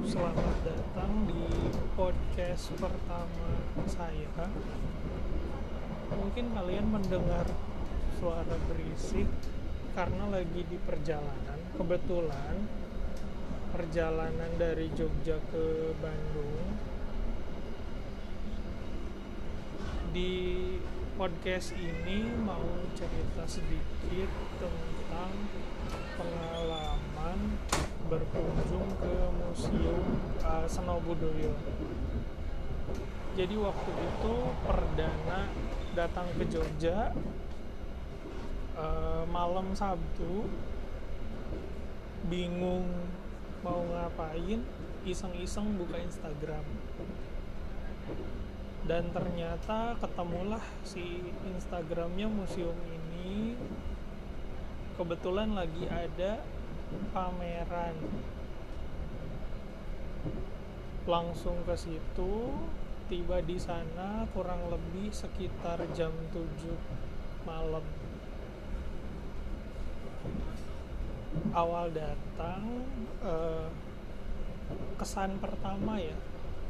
selamat datang di podcast pertama saya. Mungkin kalian mendengar suara berisik karena lagi di perjalanan. Kebetulan perjalanan dari Jogja ke Bandung. Di podcast ini mau cerita sedikit tentang pengalaman berkunjung ke museum uh, Senobudoyo. Jadi waktu itu perdana datang ke Jogja uh, malam Sabtu, bingung mau ngapain, iseng-iseng buka Instagram. Dan ternyata ketemulah si Instagramnya museum ini kebetulan lagi ada pameran. Langsung ke situ tiba di sana kurang lebih sekitar jam 7 malam. Awal datang eh, kesan pertama ya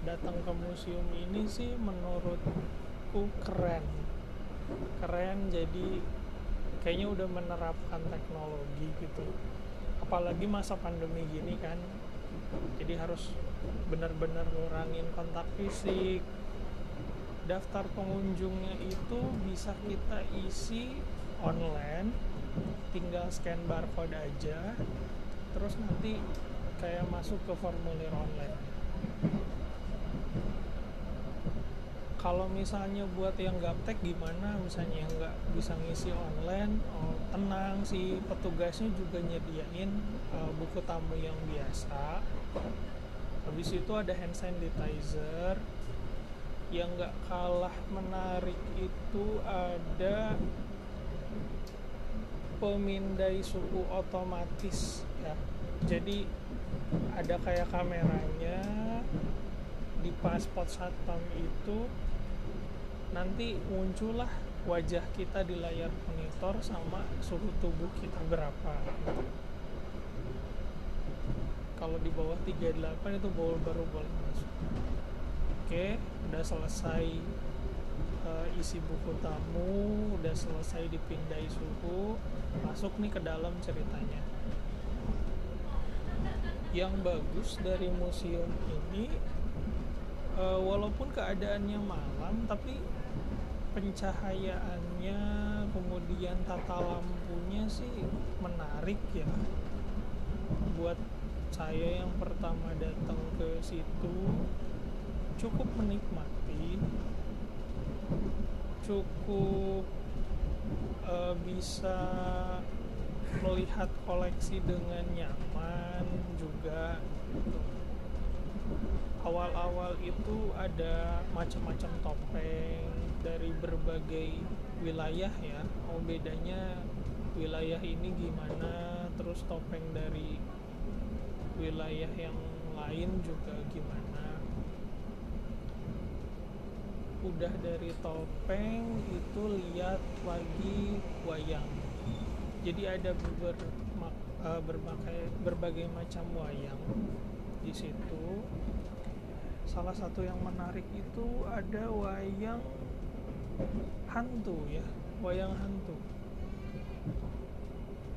datang ke museum ini sih menurutku keren. Keren jadi kayaknya udah menerapkan teknologi gitu apalagi masa pandemi gini kan jadi harus benar-benar ngurangin kontak fisik. Daftar pengunjungnya itu bisa kita isi online tinggal scan barcode aja terus nanti kayak masuk ke formulir online kalau misalnya buat yang gaptek gimana? Misalnya yang nggak bisa ngisi online oh, tenang si petugasnya juga nyediain uh, buku tamu yang biasa. Habis itu ada hand sanitizer. Yang nggak kalah menarik itu ada pemindai suhu otomatis ya. Jadi ada kayak kameranya di pasport satpam itu nanti muncullah wajah kita di layar monitor sama suhu tubuh kita berapa. Kalau di bawah 38 itu baru baru boleh masuk. Oke udah selesai uh, isi buku tamu udah selesai dipindai suhu masuk nih ke dalam ceritanya. Yang bagus dari museum ini uh, walaupun keadaannya malam tapi pencahayaannya kemudian tata lampunya sih menarik ya. Buat saya yang pertama datang ke situ cukup menikmati. Cukup uh, bisa melihat koleksi dengan nyaman juga. gitu awal-awal itu ada macam-macam topeng dari berbagai wilayah ya. Oh bedanya wilayah ini gimana terus topeng dari wilayah yang lain juga gimana. Udah dari topeng itu lihat lagi wayang. Jadi ada uh, berbagai berbagai macam wayang di situ. Salah satu yang menarik itu ada wayang hantu ya wayang hantu.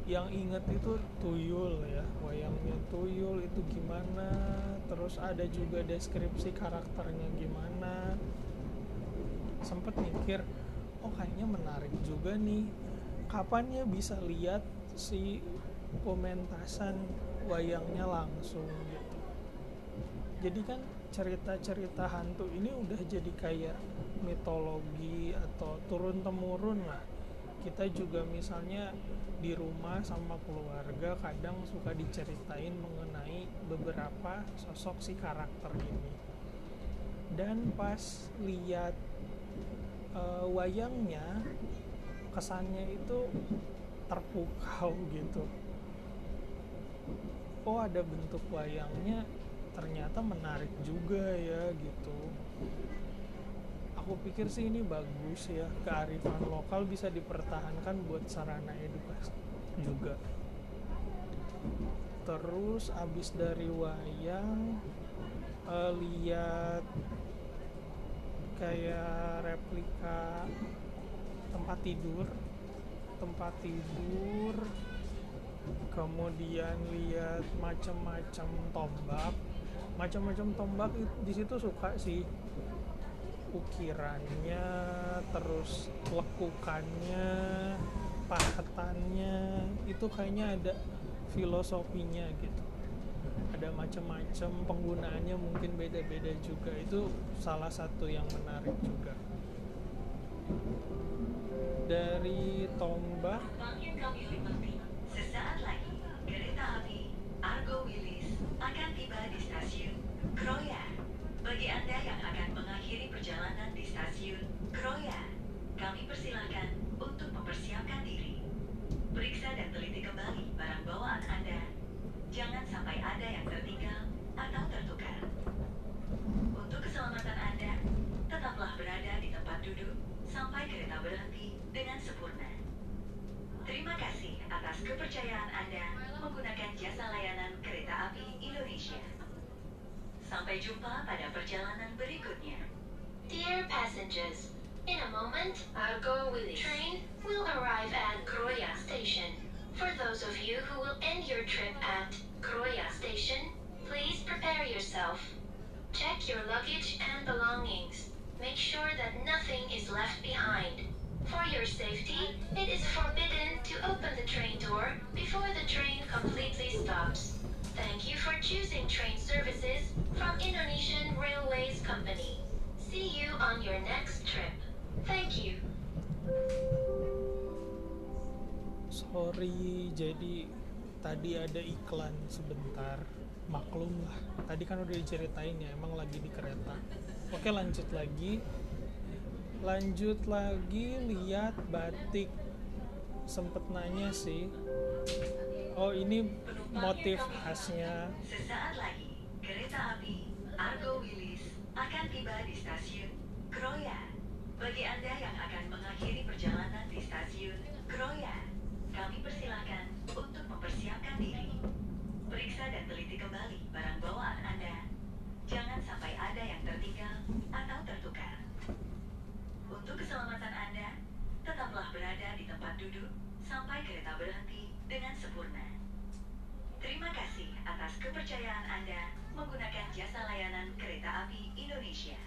Yang inget itu tuyul ya wayangnya tuyul itu gimana terus ada juga deskripsi karakternya gimana. Sempet mikir oh kayaknya menarik juga nih. Kapan ya bisa lihat si pementasan wayangnya langsung gitu jadi kan cerita-cerita hantu ini udah jadi kayak mitologi atau turun temurun lah. Kita juga misalnya di rumah sama keluarga kadang suka diceritain mengenai beberapa sosok si karakter ini. Dan pas lihat uh, wayangnya kesannya itu terpukau gitu. Oh ada bentuk wayangnya ternyata menarik juga ya gitu. Aku pikir sih ini bagus ya kearifan lokal bisa dipertahankan buat sarana edukasi juga. Terus abis dari wayang uh, lihat kayak replika tempat tidur tempat tidur kemudian lihat macam-macam tombak macam-macam tombak di situ suka sih. Ukirannya terus lekukannya pahatannya itu kayaknya ada filosofinya gitu. Ada macam-macam penggunaannya mungkin beda-beda juga. Itu salah satu yang menarik juga. Dari tombak sesaat lagi kereta api Argo Wilis akan tiba di stasiun Kroya bagi anda yang akan mengakhiri perjalanan di stasiun Kroya kami persilahkan untuk mempersiapkan diri periksa dan teliti kembali barang bawaan anda Jangan sampai ada yang tertinggal atau tertukar. Untuk keselamatan Anda, tetaplah berada di tempat duduk sampai kereta berhenti dengan sempurna. Terima kasih atas kepercayaan Anda menggunakan jasa layanan kereta api Indonesia. Sampai jumpa pada perjalanan berikutnya. Dear passengers, in a moment, Argo Willis train will arrive at Kroya Station. For those of you who will end your trip at Kroya Station, please prepare yourself. Check your luggage and belongings. Make sure that nothing is left behind. For your safety, it is forbidden to open the train door before the train completely stops. Thank you for choosing train services from Indonesian Railways Company. See you on your next trip. Thank you. sorry jadi tadi ada iklan sebentar. Maklum lah. Tadi kan udah diceritain ya emang lagi di kereta. Oke lanjut lagi. Lanjut lagi lihat batik. Sempet nanya sih. Oh ini motif khasnya. Sesaat lagi kereta api Argo Wilis akan tiba di stasiun Kroya. Bagi anda yang akan mengakhiri perjalanan di stasiun Kroya kami persilahkan untuk mempersiapkan diri. Periksa dan teliti kembali barang bawaan Anda. Jangan sampai ada yang tertinggal atau tertukar. Untuk keselamatan Anda, tetaplah berada di tempat duduk sampai kereta berhenti dengan sempurna. Terima kasih atas kepercayaan Anda menggunakan jasa layanan kereta api Indonesia.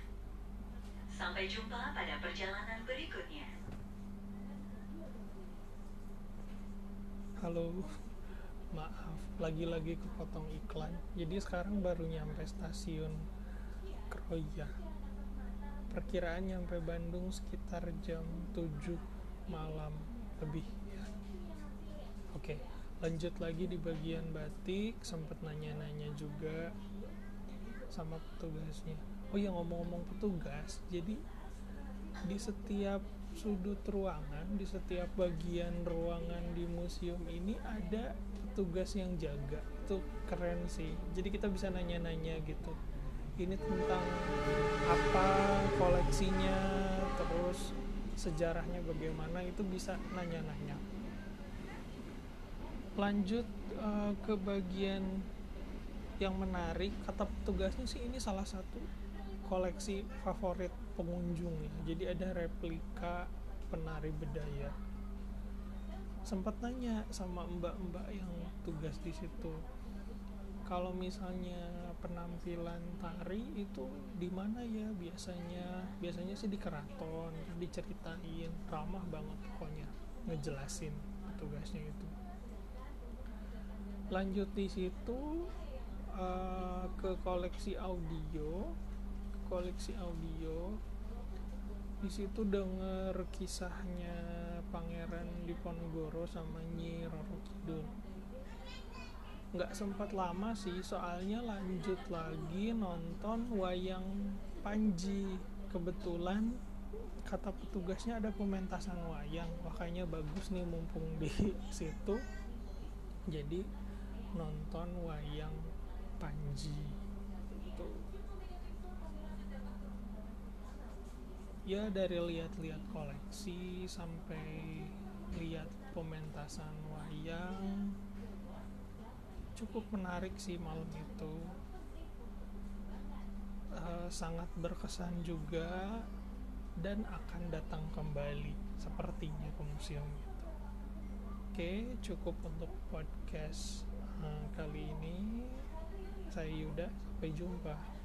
Sampai jumpa pada perjalanan berikutnya. halo. Maaf lagi-lagi kepotong iklan. Jadi sekarang baru nyampe stasiun Kroya perkiraan nyampe Bandung sekitar jam 7 malam lebih. Oke lanjut lagi di bagian batik sempet nanya-nanya juga sama petugasnya. Oh ya ngomong-ngomong petugas jadi di setiap sudut ruangan di setiap bagian ruangan di museum ini ada petugas yang jaga. Itu keren sih. Jadi kita bisa nanya-nanya gitu. Ini tentang apa koleksinya terus sejarahnya bagaimana itu bisa nanya-nanya lanjut uh, ke bagian yang menarik kata petugasnya sih ini salah satu koleksi favorit pengunjung ya. Jadi ada replika penari bedaya. Sempat nanya sama mbak-mbak yang tugas di situ. Kalau misalnya penampilan tari itu di mana ya biasanya? Biasanya sih di keraton, diceritain, ramah banget pokoknya ngejelasin tugasnya itu. Lanjut di situ uh, ke koleksi audio. Koleksi audio. Di situ denger kisahnya Pangeran Diponegoro sama Nyi Roro Kidul. Nggak sempat lama sih soalnya lanjut lagi nonton wayang Panji. Kebetulan kata petugasnya ada pementasan wayang makanya bagus nih mumpung di situ. Jadi nonton wayang Panji. Ya dari lihat-lihat koleksi sampai lihat pementasan wayang cukup menarik sih malam itu. Uh, sangat berkesan juga dan akan datang kembali sepertinya ke museum itu. Oke cukup untuk podcast kali ini saya Yuda sampai jumpa